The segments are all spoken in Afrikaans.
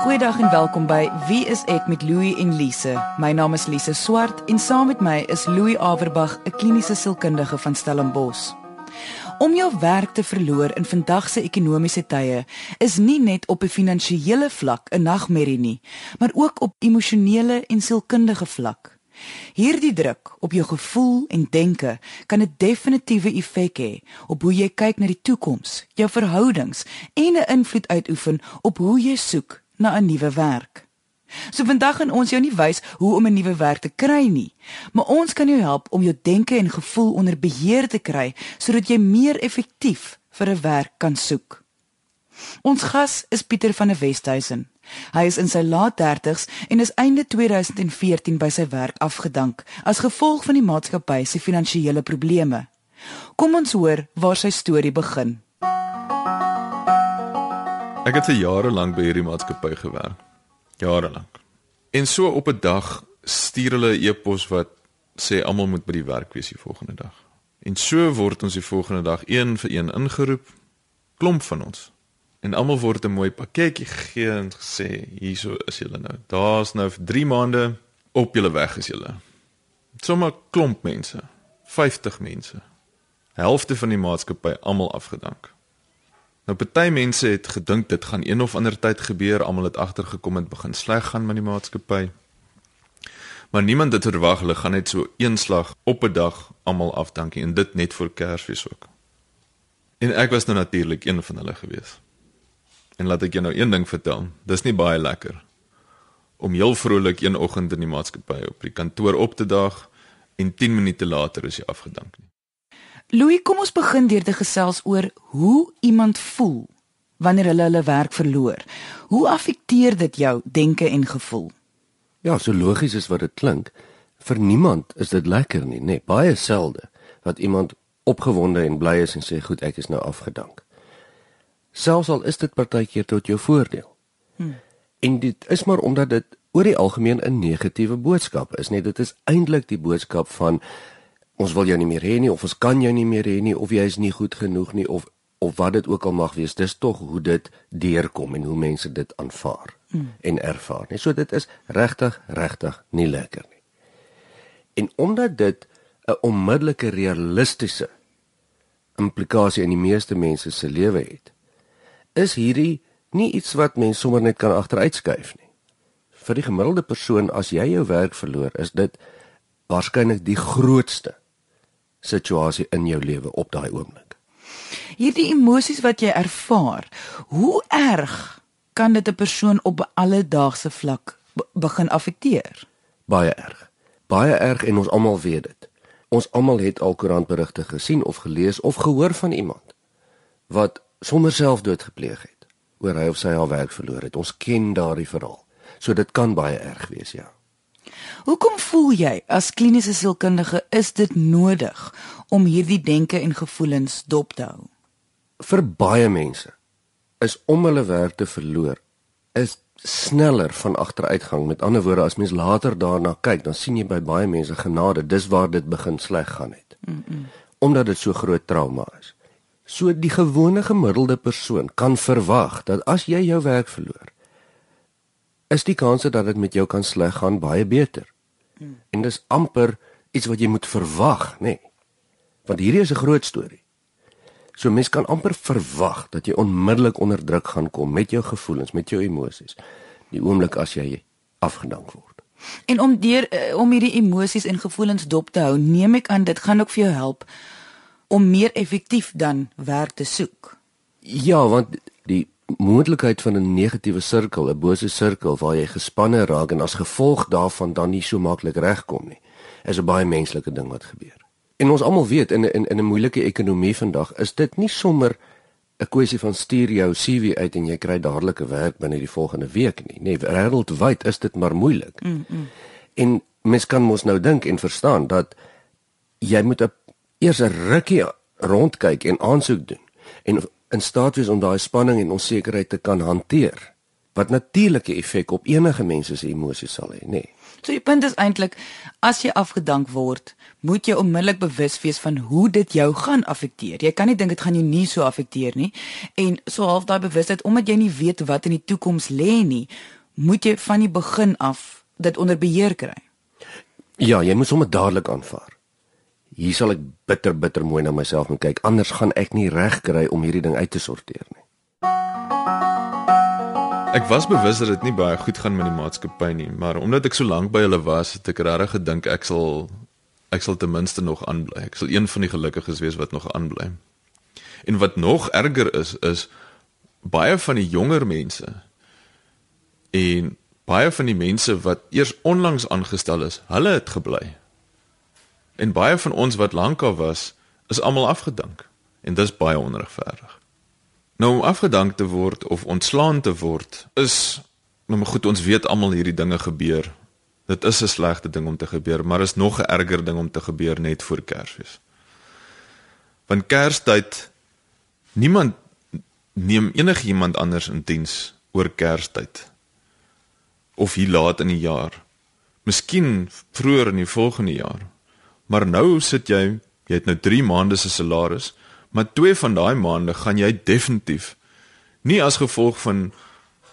Goeiedag en welkom by Wie is ek met Louie en Lise. My naam is Lise Swart en saam met my is Louie Averbag, 'n kliniese sielkundige van Stellenbosch. Om jou werk te verloor in vandag se ekonomiese tye is nie net op 'n finansiële vlak 'n nagmerrie nie, maar ook op emosionele en sielkundige vlak. Hierdie druk op jou gevoel en denke kan 'n definitiewe effek hê op hoe jy kyk na die toekoms, jou verhoudings en 'n invloed uitoefen op hoe jy soek na 'n nuwe werk. So vandag gaan ons jou nie wys hoe om 'n nuwe werk te kry nie, maar ons kan jou help om jou denke en gevoel onder beheer te kry sodat jy meer effektief vir 'n werk kan soek. Ons gas is Pieter van der Westhuizen. Hy is in sy laat 30's en is einde 2014 by sy werk afgedank as gevolg van die maatskappy se finansiële probleme. Kom ons hoor waar sy storie begin. Ek het vir jare lank by hierdie maatskappy gewerk. Jare lank. En so op 'n dag stuur hulle 'n e-pos wat sê almal moet by die werk wees die volgende dag. En so word ons die volgende dag een vir een ingeroep. Klomp van ons. En almal word 'n mooi pakketjie gegee en gesê hierso is julle nou. Daar's nou vir 3 maande op julle weg is julle. Sommige klomp mense. 50 mense. Helfte van die maatskappy almal afgedank. Nou party mense het gedink dit gaan een of ander tyd gebeur, almal het agtergekom en begin sleg gaan met die maatskappy. Maar niemand het verwag hulle gaan net so eenslag op 'n dag almal afdankie en dit net vir Kersfees ook. En ek was nou natuurlik een van hulle gewees. En laat ek jou nou een ding vertel, dis nie baie lekker om heel vrolik een oggend in die maatskappy op die kantoor op te daag en 10 minute later is jy afgedank nie. Louis, kom ons begin deur te gesels oor hoe iemand voel wanneer hulle hulle werk verloor. Hoe affekteer dit jou denke en gevoel? Ja, so logies is wat dit klink, vir niemand is dit lekker nie, nee, baie selde wat iemand opgewonde en bly is en sê goed, ek is nou afgedank. Selfs al is dit partykeer tot jou voordeel. Hmm. En dit is maar omdat dit oor die algemeen 'n negatiewe boodskap is, nee, dit is eintlik die boodskap van ons wil jou nie meer hê nie of ons kan jou nie meer hê nie of jy is nie goed genoeg nie of of wat dit ook al mag wees dis tog hoe dit deurkom en hoe mense dit aanvaar mm. en ervaar nee so dit is regtig regtig nie lekker nie. En omdat dit 'n onmiddellike realistiese implikasie in die meeste mense se lewe het is hierdie nie iets wat mens sommer net kan agteruitskuif nie. Vir die gemiddelde persoon as jy jou werk verloor is dit waarskynlik die grootste situasie in jou lewe op daai oomblik. Hierdie emosies wat jy ervaar, hoe erg kan dit 'n persoon op 'n alledaagse vlak begin affekteer? Baie erg. Baie erg en ons almal weet dit. Ons almal het al koerantberigte gesien of gelees of gehoor van iemand wat sommer selfdood gepleeg het oor hy of sy haar werk verloor het. Ons ken daardie verhaal. So dit kan baie erg wees, ja. Hoekom voel jy as kliniese sielkundige is dit nodig om hierdie denke en gevoelens dop te hou? Vir baie mense is om hulle werk te verloor is sneller van agteruitgang. Met ander woorde, as mens later daarna kyk, dan sien jy by baie mense genade, dis waar dit begin sleg gaan het. Mm -mm. Omdat dit so groot trauma is. So die gewone gemiddelde persoon kan verwag dat as jy jou werk verloor, is die kanse dat dit met jou kan sleg gaan baie beter. Hmm. En dis amper iets wat jy moet verwag, nê? Nee. Want hierdie is 'n groot storie. So mens kan amper verwag dat jy onmiddellik onder druk gaan kom met jou gevoelens, met jou emosies. Die oomblik as jy afgedank word. En om deur eh, om hierdie emosies en gevoelens dop te hou, neem ek aan dit gaan ook vir jou help om meer effektief dan werk te soek. Ja, want moontlikheid van 'n negatiewe sirkel, 'n bose sirkel waar jy gespanne raak en as gevolg daarvan dan nie so maklik regkom nie. Is 'n baie menslike ding wat gebeur. En ons almal weet in in in 'n moeilike ekonomie vandag is dit nie sommer 'n kwessie van stuur jou CV uit en jy kry dadelik 'n werk binne die volgende week nie. Nee, wêreldwyd is dit maar moeilik. Mm -mm. En mens kan mos nou dink en verstaan dat jy moet 'n eers 'n rukkie rondkyk en aansoek doen. En in staat wees om daai spanning en onsekerheid te kan hanteer wat natuurlike effek op enige mens se emosies sal hê, nê. Nee. So die punt is eintlik as jy afgedank word, moet jy onmiddellik bewus wees van hoe dit jou gaan affekteer. Jy kan nie dink dit gaan jou nie so affekteer nie en so half daai bewustheid omdat jy nie weet wat in die toekoms lê nie, moet jy van die begin af dit onder beheer kry. Ja, jy moet sommer dadelik aanvaar. Hier sal ek bitter bitter mooi na myself moet kyk, anders gaan ek nie reg kry om hierdie ding uit te sorteer nie. Ek was bewus dat dit nie baie goed gaan met die maatskappy nie, maar omdat ek so lank by hulle was, het ek regtig gedink ek sal ek sal ten minste nog aanbly. Ek sal een van die gelukkiges wees wat nog aanbly. En wat nog erger is, is baie van die jonger mense en baie van die mense wat eers onlangs aangestel is, hulle het gebly. En baie van ons wat lankal was, is almal afgedank. En dis baie onregverdig. Nou om afgedank te word of ontslaan te word is nou maar goed ons weet almal hierdie dinge gebeur. Dit is 'n slegte ding om te gebeur, maar is nog 'n erger ding om te gebeur net voor Kersfees. Want Kerstyd niemand neem enigiemand anders in diens oor Kerstyd of hier laat in die jaar. Miskien vroeër in die volgende jaar. Maar nou sit jy, jy het nou 3 maande se salaris maar twee van daai maande gaan jy definitief nie as gevolg van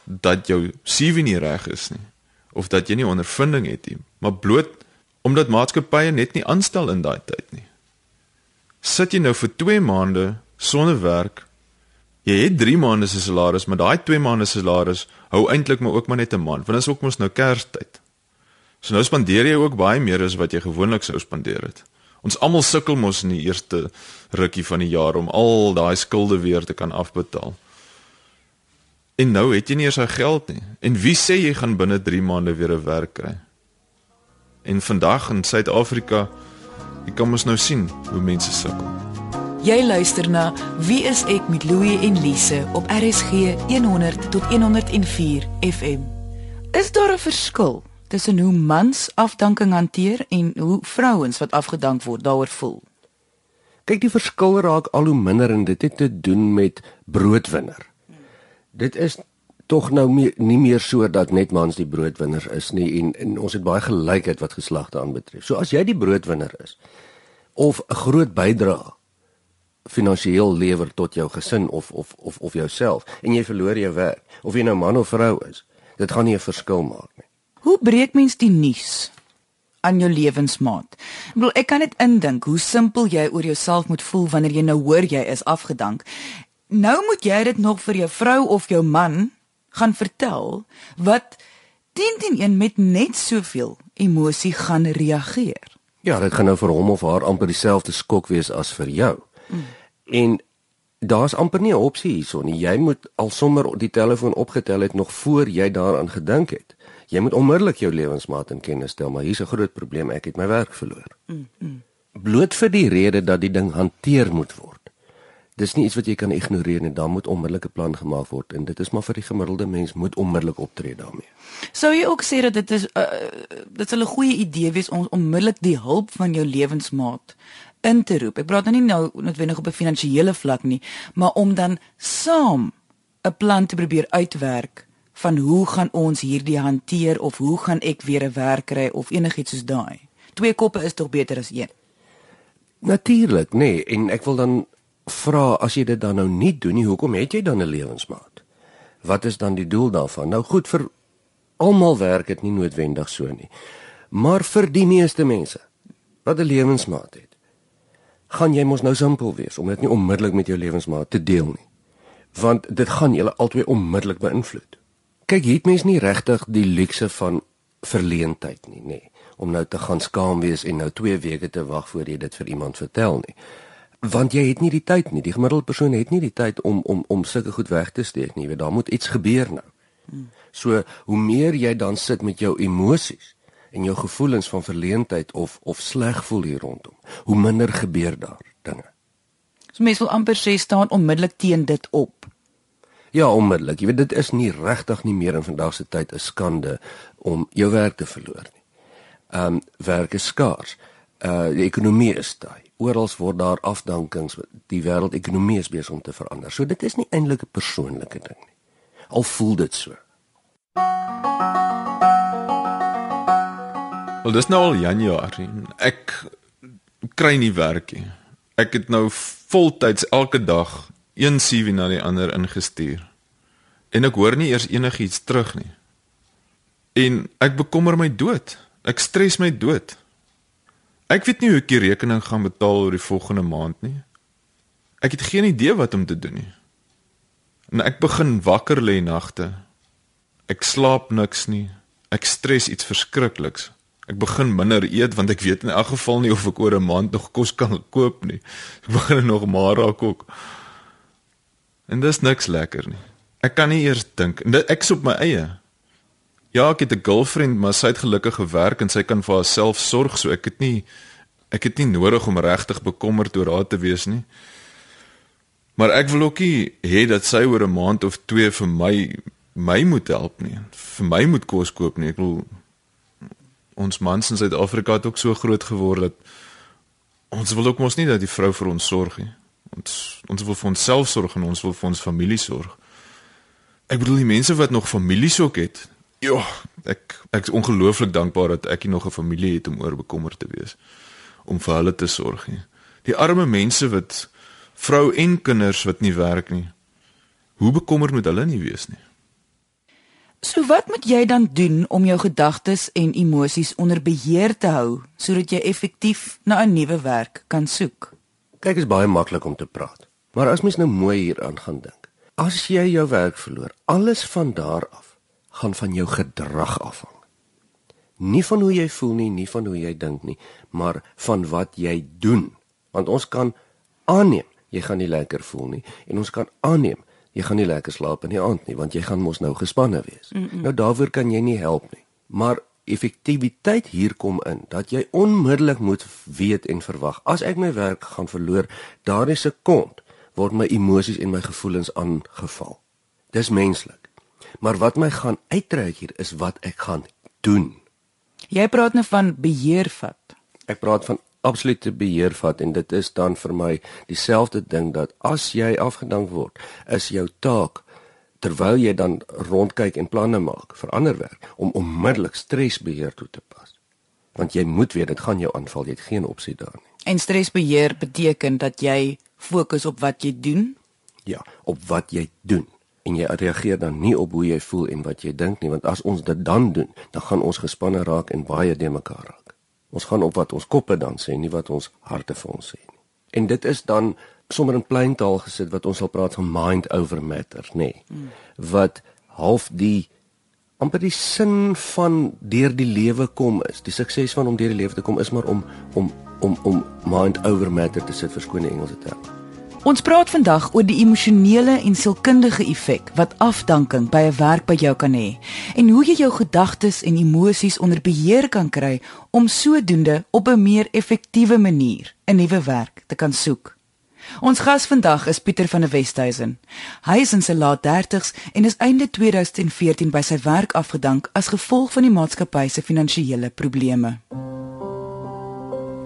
dat jou CV nie reg is nie of dat jy nie ondervinding het nie, maar bloot omdat maatskappye net nie aanstel in daai tyd nie. Sit jy nou vir 2 maande sonder werk. Jy het 3 maande se salaris, maar daai 2 maande se salaris hou eintlik maar ook maar net 'n maand, want dit is ook mos nou Kerstyd. So nou spandeer jy ook baie meer as wat jy gewoonlik sou spandeer het. Ons almal sukkel mos in die eerste rukkie van die jaar om al daai skulde weer te kan afbetaal. En nou het jy nie eens daai geld nie. En wie sê jy gaan binne 3 maande weer 'n werk kry? En vandag in Suid-Afrika, jy kan mos nou sien hoe mense sukkel. Jy luister na Wie is ek met Louie en Lise op RSG 100 tot 104 FM. Is daar 'n verskil tussen hoe mans afdanking hanteer en hoe vrouens wat afgedank word daaroor voel. Kyk, die verskil raak al hoe minder en dit het te doen met broodwinner. Dit is tog nou meer, nie meer so dat net mans die broodwinners is nie en, en ons het baie gelykheid wat geslagte aanbetref. So as jy die broodwinner is of 'n groot bydrae finansiëel lewer tot jou gesin of of of of jouself en jy verloor jou werk of jy nou man of vrou is, dit gaan nie 'n verskil maak. Hoe breek mens die nuus aan jou lewensmaat? Ek bedoel, ek kan net indink hoe simpel jy oor jouself moet voel wanneer jy nou hoor jy is afgedank. Nou moet jy dit nog vir jou vrou of jou man gaan vertel wat 10-10-1 met net soveel emosie gaan reageer. Ja, dit gaan nou vir hom of haar amper dieselfde skok wees as vir jou. Mm. En daar's amper nie 'n opsie hierson nie. Jy moet al sommer die telefoon opgetel het nog voor jy daaraan gedink het jy moet onmiddellik jou lewensmaat in kennis stel, maar hier's 'n groot probleem, ek het my werk verloor. Mm, mm. Bloot vir die rede dat die ding hanteer moet word. Dis nie iets wat jy kan ignoreer nie, daar moet onmiddellik 'n plan gemaak word en dit is maar vir die gemiddelde mens moet onmiddellik optree daarmee. Sou jy ook sê dat dit is uh, dit sal 'n goeie idee wees om onmiddellik die hulp van jou lewensmaat in te roep. Ek praat nou nie nou noodwendig op 'n finansiële vlak nie, maar om dan saam 'n plan te probeer uitwerk van hoe gaan ons hierdie hanteer of hoe gaan ek weer 'n werk kry of enigiets soos daai. Twee koppe is tog beter as een. Natuurlik, nê, nee, en ek wil dan vra as jy dit dan nou nie doen nie, hoekom het jy dan 'n lewensmaat? Wat is dan die doel daarvan? Nou goed vir almal werk dit nie noodwendig so nie. Maar vir die meeste mense wat 'n lewensmaat het, gaan jy mos nou simpel wees om dit nie onmiddellik met jou lewensmaat te deel nie. Want dit gaan julle albei onmiddellik beïnvloed. Kyk, hier het mens nie regtig die luukse van verleentheid nie, nê, om nou te gaan skaam wees en nou 2 weke te wag voor jy dit vir iemand vertel nie. Want jy het nie die tyd nie. Die gemiddelde persoon het nie die tyd om om om sulke goed weg te steek nie. Weet, daar moet iets gebeur nou. So, hoe meer jy dan sit met jou emosies en jou gevoelens van verleentheid of of sleg voel hier rondom, hoe minder gebeur daar dinge. So mense wil amper sê staan onmiddellik teen dit op. Ja, onmiddellik. Jy weet dit is nie regtig nie meer in vandag se tyd 'n skande om jou werk te verloor nie. Ehm um, werk is skaars. Uh die ekonomie is taai. Oral word daar afdankings. Die wêreldekonomie is besig om te verander. So dit is nie eintlik 'n persoonlike ding nie. Al voel dit so. Wel dis nou al Januarie en ek kry nie werk nie. Ek het nou voltyds elke dag een CV na die ander ingestuur. En ek hoor nie eers enigiets terug nie. En ek bekommer my dood. Ek stres my dood. Ek weet nie hoe ek die rekening gaan betaal oor die volgende maand nie. Ek het geen idee wat om te doen nie. En ek begin wakker lê nagte. Ek slaap niks nie. Ek stres iets verskrikliks. Ek begin minder eet want ek weet in elk geval nie of ek oor 'n maand nog kos kan koop nie. Ek begin nog maar raak ook. En dis niks lekker nie. Ek kan nie eers dink. Ek is op my eie. Ja, ek het 'n girlfriend, maar sy het gelukkig gewerk en sy kan vir haarself sorg, so ek het nie ek het nie nodig om regtig bekommerd oor haar te wees nie. Maar ek wil ook nie hê dat sy oor 'n maand of 2 vir my my moet help nie. Vir my moet kos koop nie. Ek wil ons mans in Suid-Afrika het ook so groot geword dat ons wil ook mos nie dat die vrou vir ons sorg nie. Ons ons wil vir onsself sorg en ons wil vir ons familie sorg. Ek bedoel die mense wat nog families ook het. Ja, ek ek is ongelooflik dankbaar dat ek nog 'n familie het om oor bekommerd te wees om vir hulle te sorg nie. Die arme mense wat vrou en kinders wat nie werk nie. Hoe bekommerd moet hulle nie wees nie? So wat moet jy dan doen om jou gedagtes en emosies onder beheer te hou sodat jy effektief na 'n nuwe werk kan soek? Kyk, is baie maklik om te praat. Maar as mens nou mooi hieraan gaan dink. As jy jou werk verloor, alles van daar af gaan van jou gedrag afhang. Nie van hoe jy voel nie, nie van hoe jy dink nie, maar van wat jy doen. Want ons kan aanneem jy gaan nie lekker voel nie en ons kan aanneem jy gaan nie lekker slaap in die aand nie want jy gaan mos nou gespanne wees. Mm -mm. Nou daarvoor kan jy nie help nie. Maar effektiwiteit hier kom in dat jy onmiddellik moet weet en verwag as ek my werk gaan verloor, daardie sekond word my emosies en my gevoelens aangeval. Dis menslik. Maar wat my gaan uittrek hier is wat ek gaan doen. Jy praat nou van beheer vat. Ek praat van absolute beheer vat en dit is dan vir my dieselfde ding dat as jy afgedank word, is jou taak terwyl jy dan rondkyk en planne maak vir ander werk om onmiddellik stresbeheer toe te pas. Want jy moet weet dit gaan jou aanval, jy het geen opsie daar nie. En stresbeheer beteken dat jy fokus op wat jy doen? Ja, op wat jy doen en jy reageer dan nie op hoe jy voel en wat jy dink nie want as ons dit dan doen dan gaan ons gespanne raak en baie de mekaar raak. Ons gaan op wat ons koppe dan sê, nie wat ons harte vir ons sê nie. En dit is dan sommer in plain taal gesit wat ons sal praat van mind over matter, nê. Nee. Wat half die amper die sin van deur die lewe kom is. Die sukses van om deur die lewe te kom is maar om om om om mind over matter te sit verskoon die Engelse term. Ons praat vandag oor die emosionele en sielkundige effek wat afdanking by 'n werk by jou kan hê en hoe jy jou gedagtes en emosies onder beheer kan kry om sodoende op 'n meer effektiewe manier 'n nuwe werk te kan soek. Ons gas vandag is Pieter van der Westhuizen. Hy is in sy laat 30's en is einde 2014 by sy werk afgedank as gevolg van die maatskappy se finansiële probleme.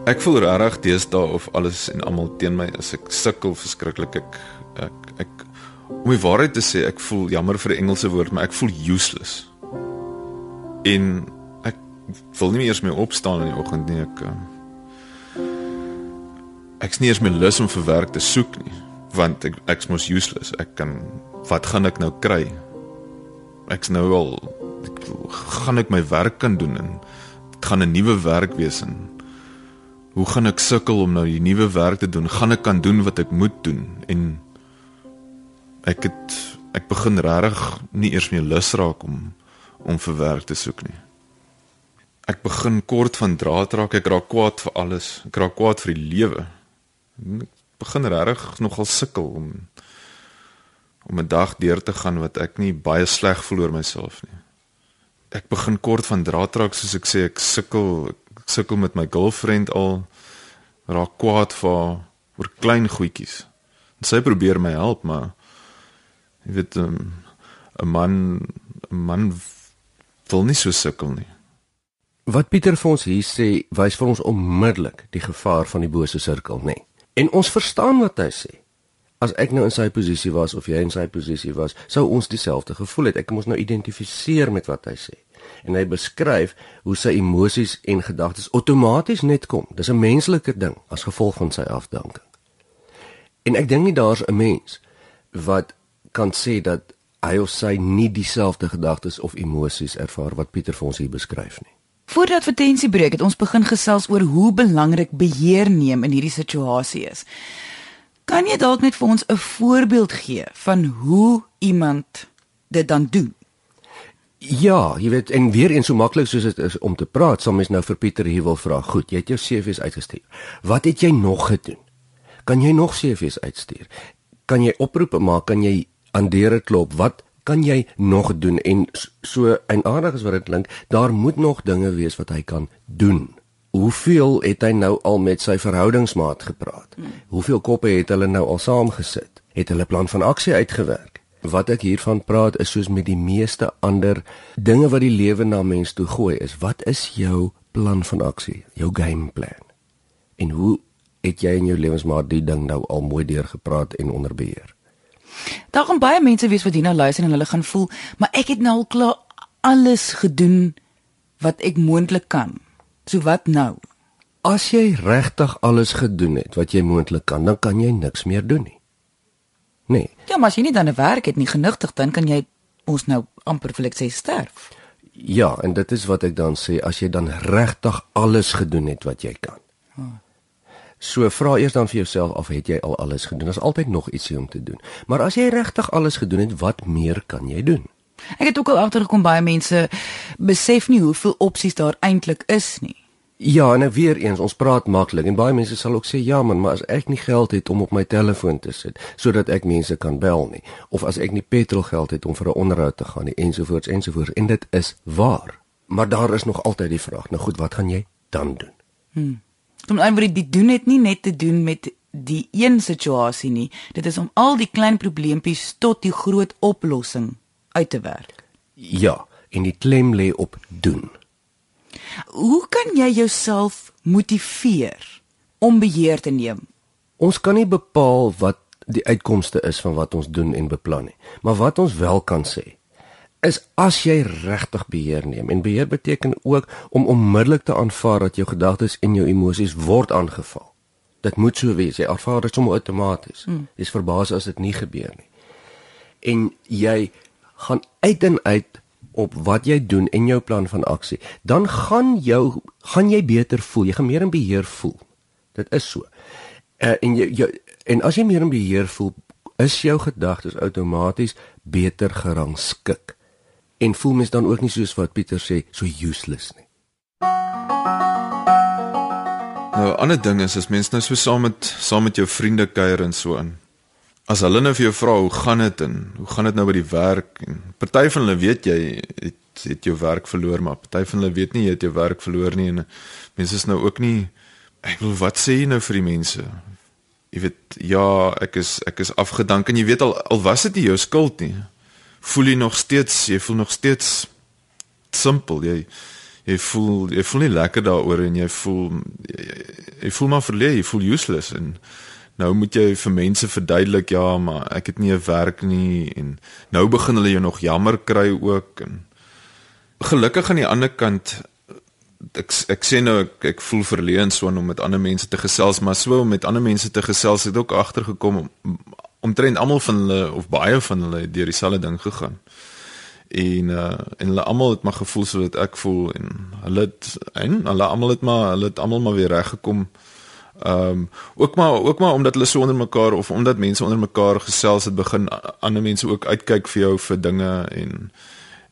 Ek voel regtig deesdae of alles en almal teen my is. Ek sukkel verskriklik. Ek ek ek om die waarheid te sê, ek voel jammer vir die Engelse woord, maar ek voel useless. En ek wil nie eers meer opstaan in die oggend nie. Ek ehm, ek's nie eers meer lus om vir werk te soek nie, want ek ek's mos useless. Ek kan wat gaan ek nou kry? Ek's nou al ek, gaan ek my werk kan doen en dit gaan 'n nuwe werk wees en Hoe gaan ek sukkel om nou die nuwe werk te doen? Gaan ek kan doen wat ek moet doen? En ek het ek begin regtig nie eers meer lus raak om om vir werk te soek nie. Ek begin kort van draad raak. Ek raak kwaad vir alles. Ek raak kwaad vir die lewe. Ek begin regtig nogal sukkel om om 'n dag deur te gaan wat ek nie baie sleg voel oor myself nie. Ek begin kort van draad raak soos ek sê ek sukkel sukkel met my girlfriend al raak kwaad vir oor klein goedjies. En sy probeer my help, maar jy weet 'n um, man 'n man wil nie so sukkel nie. Wat Pieter vir ons hier sê, wys vir ons onmiddellik die gevaar van die bose sirkel, nê. Nee. En ons verstaan wat hy sê. As ek nou in sy posisie was of jy in sy posisie was, sou ons dieselfde gevoel het. Ek moet nou identifiseer met wat hy sê. en hy beskryf hoe sy emosies en gedagtes outomaties net kom. Dis 'n menslike ding as gevolg van sy afdanking. En ek dink nie daar's 'n mens wat kan sê dat hy of sy nie dieselfde gedagtes of emosies ervaar wat Pieter vir ons hier beskryf nie. Voordat vertensie breek, het ons begin gesels oor hoe belangrik beheer neem in hierdie situasie is. Kan jy dalk net vir ons 'n voorbeeld gee van hoe iemand dit dan doen? Ja, jy weet en weer eens so maklik soos dit is om te praat, sal mens nou vir Pieter hier wil vra. Goed, jy het jou CV's uitgestuur. Wat het jy nog gedoen? Kan jy nog CV's uitstuur? Kan jy oproepe maak? Kan jy aan deure klop? Wat kan jy nog doen? En so en aardig as wat dit klink, daar moet nog dinge wees wat hy kan doen. Hoeveel het hy nou al met sy verhoudingsmaat gepraat? Hoeveel koppe het hulle nou al saamgesit? Het hulle plan van aksie uitgewerk? Wat ek hiervan praat is soos met die meeste ander dinge wat die lewe na mens toe gooi is. Wat is jou plan van aksie? Jou game plan? En hoe het jy in jou lewensmaat die ding nou al mooi deurgepraat en onder beheer? Daar gaan baie mense wees wat hierna luister en hulle gaan voel, maar ek het nou al klaar alles gedoen wat ek moontlik kan. So wat nou? As jy regtig alles gedoen het wat jy moontlik kan, dan kan jy niks meer doen nie. Nee. Ja, maar as jy nie dan 'n werk het nie genigtig dan kan jy ons nou amper vir ek sê sterf. Ja, en dit is wat ek dan sê as jy dan regtig alles gedoen het wat jy kan. So vra eers dan vir jouself of het jy al alles gedoen? Daar's altyd nog ietsie om te doen. Maar as jy regtig alles gedoen het, wat meer kan jy doen? Ek het ook al agtergekom baie mense besef nie hoeveel opsies daar eintlik is nie. Ja, en weer eens, ons praat maklik en baie mense sal ook sê ja man, maar as ek nie geld het om op my telefoon te sit sodat ek mense kan bel nie, of as ek nie petrolgeld het om vir 'n onderhoud te gaan nie ensovoorts ensovoorts en dit is waar. Maar daar is nog altyd die vraag, nou goed, wat gaan jy dan doen? Hm. Om eintlik die doen het nie net te doen met die een situasie nie. Dit is om al die klein probleempies tot die groot oplossing uit te werk. Ja, en die klem lê op doen. Hoe kan jy jouself motiveer om beheer te neem? Ons kan nie bepaal wat die uitkomste is van wat ons doen en beplan nie. Maar wat ons wel kan sê is as jy regtig beheer neem en beheer beteken ook om onmiddellik te aanvaar dat jou gedagtes en jou emosies word aangeval. Dit moet so wees. Jy ervaar dit sommer outomaties. Hmm. Jy is verbaas as dit nie gebeur nie. En jy gaan uit en uit op wat jy doen en jou plan van aksie, dan gaan jou gaan jy beter voel. Jy gaan meer in beheer voel. Dit is so. Uh, en jy, jy en as jy meer in beheer voel, is jou gedagtes outomaties beter gerangskik. En voel mens dan ook nie soos wat Pieter sê, so useless nie. Nou 'n ander ding is as mens nou so saam met saam met jou vriende kuier en so in as hulle nou vir jou vra hoe gaan dit en hoe gaan dit nou by die werk? En party van hulle weet jy het het jou werk verloor maar party van hulle weet nie jy het jou werk verloor nie en mense is nou ook nie ek wil wat sê jy nou vir die mense? Jy weet ja ek is ek is afgedank en jy weet al al was dit nie jou skuld nie voel jy nog steeds jy voel nog steeds simpel. Jy jy voel jy voel nie lekker daaroor en jy voel jy, jy voel maar verleë jy voel useless en nou moet jy vir mense verduidelik ja, maar ek het nie 'n werk nie en nou begin hulle jou nog jammer kry ook en gelukkig aan die ander kant ek ek sê nou ek, ek voel verleens so om met ander mense te gesels, maar so om met ander mense te gesels het ook agtergekom om omtrent almal van hulle of baie van hulle deur dieselfde ding gegaan. En uh en hulle almal het maar gevoel so wat ek voel en hulle het en hulle almal het maar hulle het almal maar weer reg gekom. Ehm um, ook maar ook maar omdat hulle so onder mekaar of omdat mense onder mekaar gesels het begin ander mense ook uitkyk vir jou vir dinge en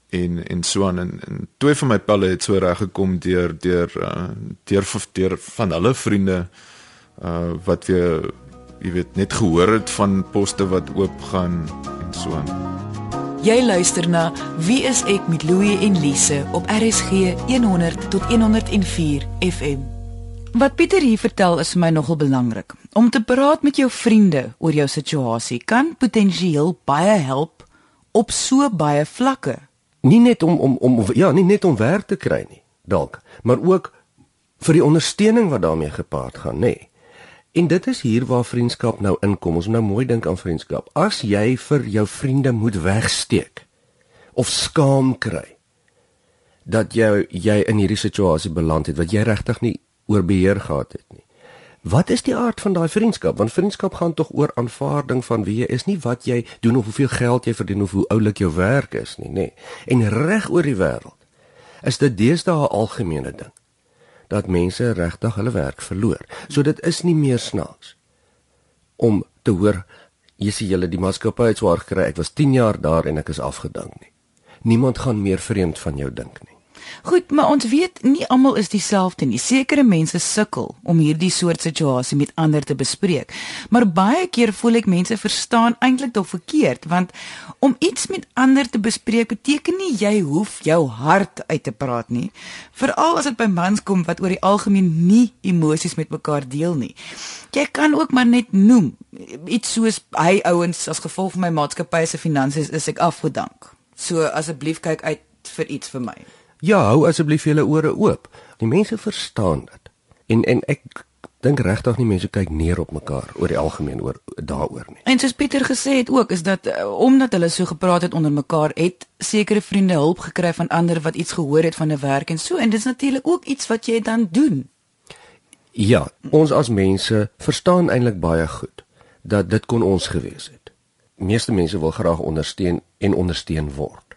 en en so aan en, en twee van my pelle het so reg gekom deur deur uh, deur deur van hulle vriende uh wat weer jy weet net gehoor het van poste wat oop gaan en so aan. Jy luister na Wie is ek met Louie en Lise op RSG 100 tot 104 FM. Wat Pieter hier vertel is vir my nogal belangrik. Om te praat met jou vriende oor jou situasie kan potensieel baie help op so baie vlakke. Nie net om om om ja, nie net om werk te kry nie, dalk, maar ook vir die ondersteuning wat daarmee gepaard gaan, nê. Nee. En dit is hier waar vriendskap nou inkom. Ons moet nou mooi dink aan vriendskap. As jy vir jou vriende moet wegsteek of skaam kry, dat jy jy in hierdie situasie beland het wat jy regtig nie oor beheer gehad het nie. Wat is die aard van daai vriendskap? Want vriendskap gaan tog oor aanvaarding van wie jy is, nie wat jy doen of hoeveel geld jy verdien of hoe oulik jou werk is nie, nê. Nee. En reg oor die wêreld is dit deesdae 'n algemene ding dat mense regtig hulle werk verloor. So dit is nie meer snaaks om te hoor jy sien julle die maatskappy het swaar gekry. Ek was 10 jaar daar en ek is afgedank nie. Niemand gaan meer vreemd van jou dink nie. Goed, maar ons weet nie almal is dieselfde nie. Sekere mense sukkel om hierdie soort situasie met ander te bespreek. Maar baie keer voel ek mense verstaan eintlik dalk verkeerd, want om iets met ander te bespreek beteken nie jy hoef jou hart uit te praat nie. Veral as dit by mans kom wat oor die algemeen nie emosies met mekaar deel nie. Jy kan ook maar net noem iets soos hy ouens as gevolg van my maatskappy se finansies is ek afgedank. So asseblief kyk uit vir iets vir my. Ja, hou asseblief julle ore oop. Die mense verstaan dit. En en ek dink regtig nie mense kyk neer op mekaar oor die algemeen oor daaroor nie. En soos Pieter gesê het ook is dat uh, omdat hulle so gepraat het onder mekaar, het sekere vriende hulp gekry van ander wat iets gehoor het van 'n werk en so en dit is natuurlik ook iets wat jy dan doen. Ja, ons as mense verstaan eintlik baie goed dat dit kon ons gewees het. Meeste mense wil graag ondersteun en ondersteun word.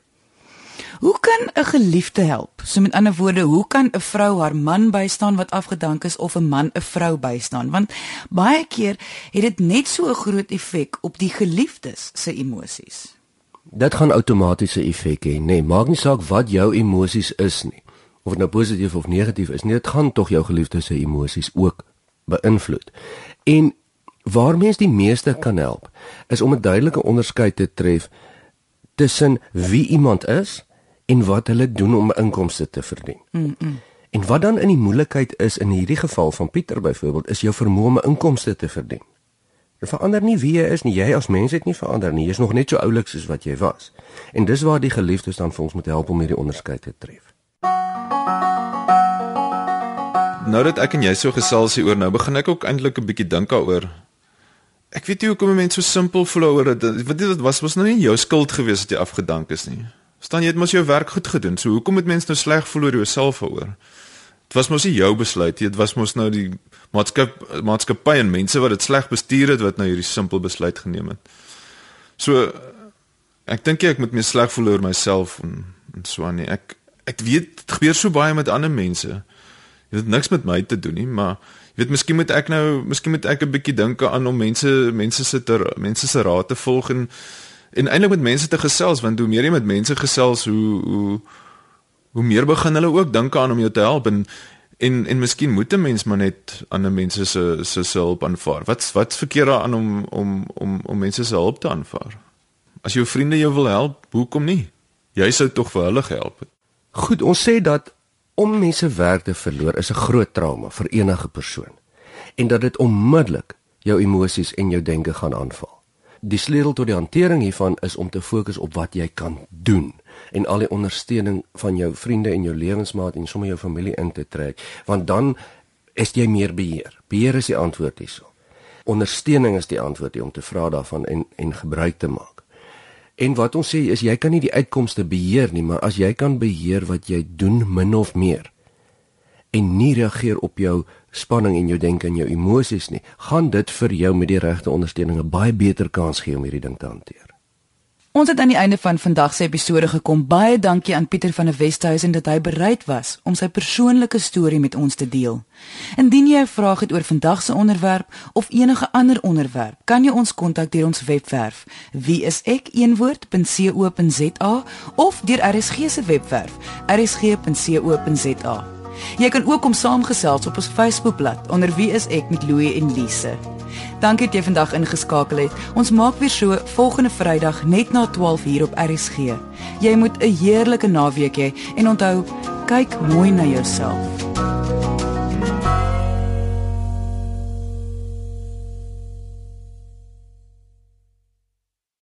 Hoe kan 'n geliefde help? So met ander woorde, hoe kan 'n vrou haar man bystaan wat afgedank is of 'n man 'n vrou bystaan? Want baie keer het dit net so 'n groot effek op die geliefdes se emosies. Dit gaan outomatiese effek hê, nê? Nee, maak nie saak wat jou emosies is nie. Of dit nou positief of negatief is, nie, dit gaan tog jou geliefdes se emosies ook beïnvloed. En waar mens die meeste kan help, is om 'n duidelike onderskeid te tref tussen wie iemand is en wat hulle doen om inkomste te verdien. Mm -mm. En wat dan in die moeilikheid is in hierdie geval van Pieter byvoorbeeld is jou vermoë om inkomste te verdien. Dit verander nie wie jy is nie. Jy as mens het nie verander nie. Jy is nog net so oulik soos wat jy was. En dis waar die geliefdes dan vir ons moet help om hierdie onderskeid te tref. Nou dat ek en jy so gesels hier oor nou begin ek ook eintlik 'n bietjie dink daaroor. Ek weet nie hoekom mense so simpel voel oor dit. Wat dit was was nou nie jou skuld gewees dat jy afgedank is nie. Staan jy het mos jou werk goed gedoen. So hoekom moet mense nou sleg voel oor jouself oor? Dit was mos nie jou besluit nie. Dit was mos nou die maatskap maatskappy en mense wat dit sleg bestuur het wat nou hierdie simpel besluit geneem het. So ek dink ek moet meer sleg voel oor myself en, en so aan nie. Ek ek weet dit gebeur so baie met ander mense. Dit het niks met my te doen nie, maar jy weet miskien moet ek nou miskien moet ek 'n bietjie dink aan om mense mense se mense se raad te volg en en eintlik met mense te gesels want hoe meer jy met mense gesels hoe hoe hoe meer begin hulle ook dink aan om jou te help en en en miskien moet 'n mens maar net ander mense se se hulp aanvaar. Wat's wat's verkeerd daaraan om om om om mense se hulp te aanvaar? As jou vriende jou wil help, hoekom nie? Jy sou tog vir hulle gehelp het. Goed, ons sê dat om mense werk te verloor is 'n groot trauma vir enige persoon en dat dit onmiddellik jou emosies en jou denke gaan aanval die sleutel tot die hantering hiervan is om te fokus op wat jy kan doen en al die ondersteuning van jou vriende en jou lewensmaat en sommer jou familie in te trek want dan is jy meer beheer. Beheer is die antwoord hierso. Ondersteuning is die antwoord om te vra daarvan en en gebruik te maak. En wat ons sê is jy kan nie die uitkomste beheer nie, maar as jy kan beheer wat jy doen min of meer en nie reageer op jou spanning en jou denke en jou emosies nie, gaan dit vir jou met die regte ondersteuning 'n baie beter kans gee om hierdie ding te hanteer. Ons het aan die einde van vandag se episode gekom. Baie dankie aan Pieter van der Westhuizen dat hy bereid was om sy persoonlike storie met ons te deel. Indien jy 'n vraag het oor vandag se onderwerp of enige ander onderwerp, kan jy ons kontak deur ons webwerf wieisek.co.za of deur RSG se webwerf rsg.co.za. Jy kan ook kom saamgesels op ons Facebookblad onder wie is ek met Louie en Lise. Dankie dat jy vandag ingeskakel het. Ons maak weer so volgende Vrydag net na 12:00 op RSG. Jy moet 'n heerlike naweek hê en onthou, kyk mooi na jouself.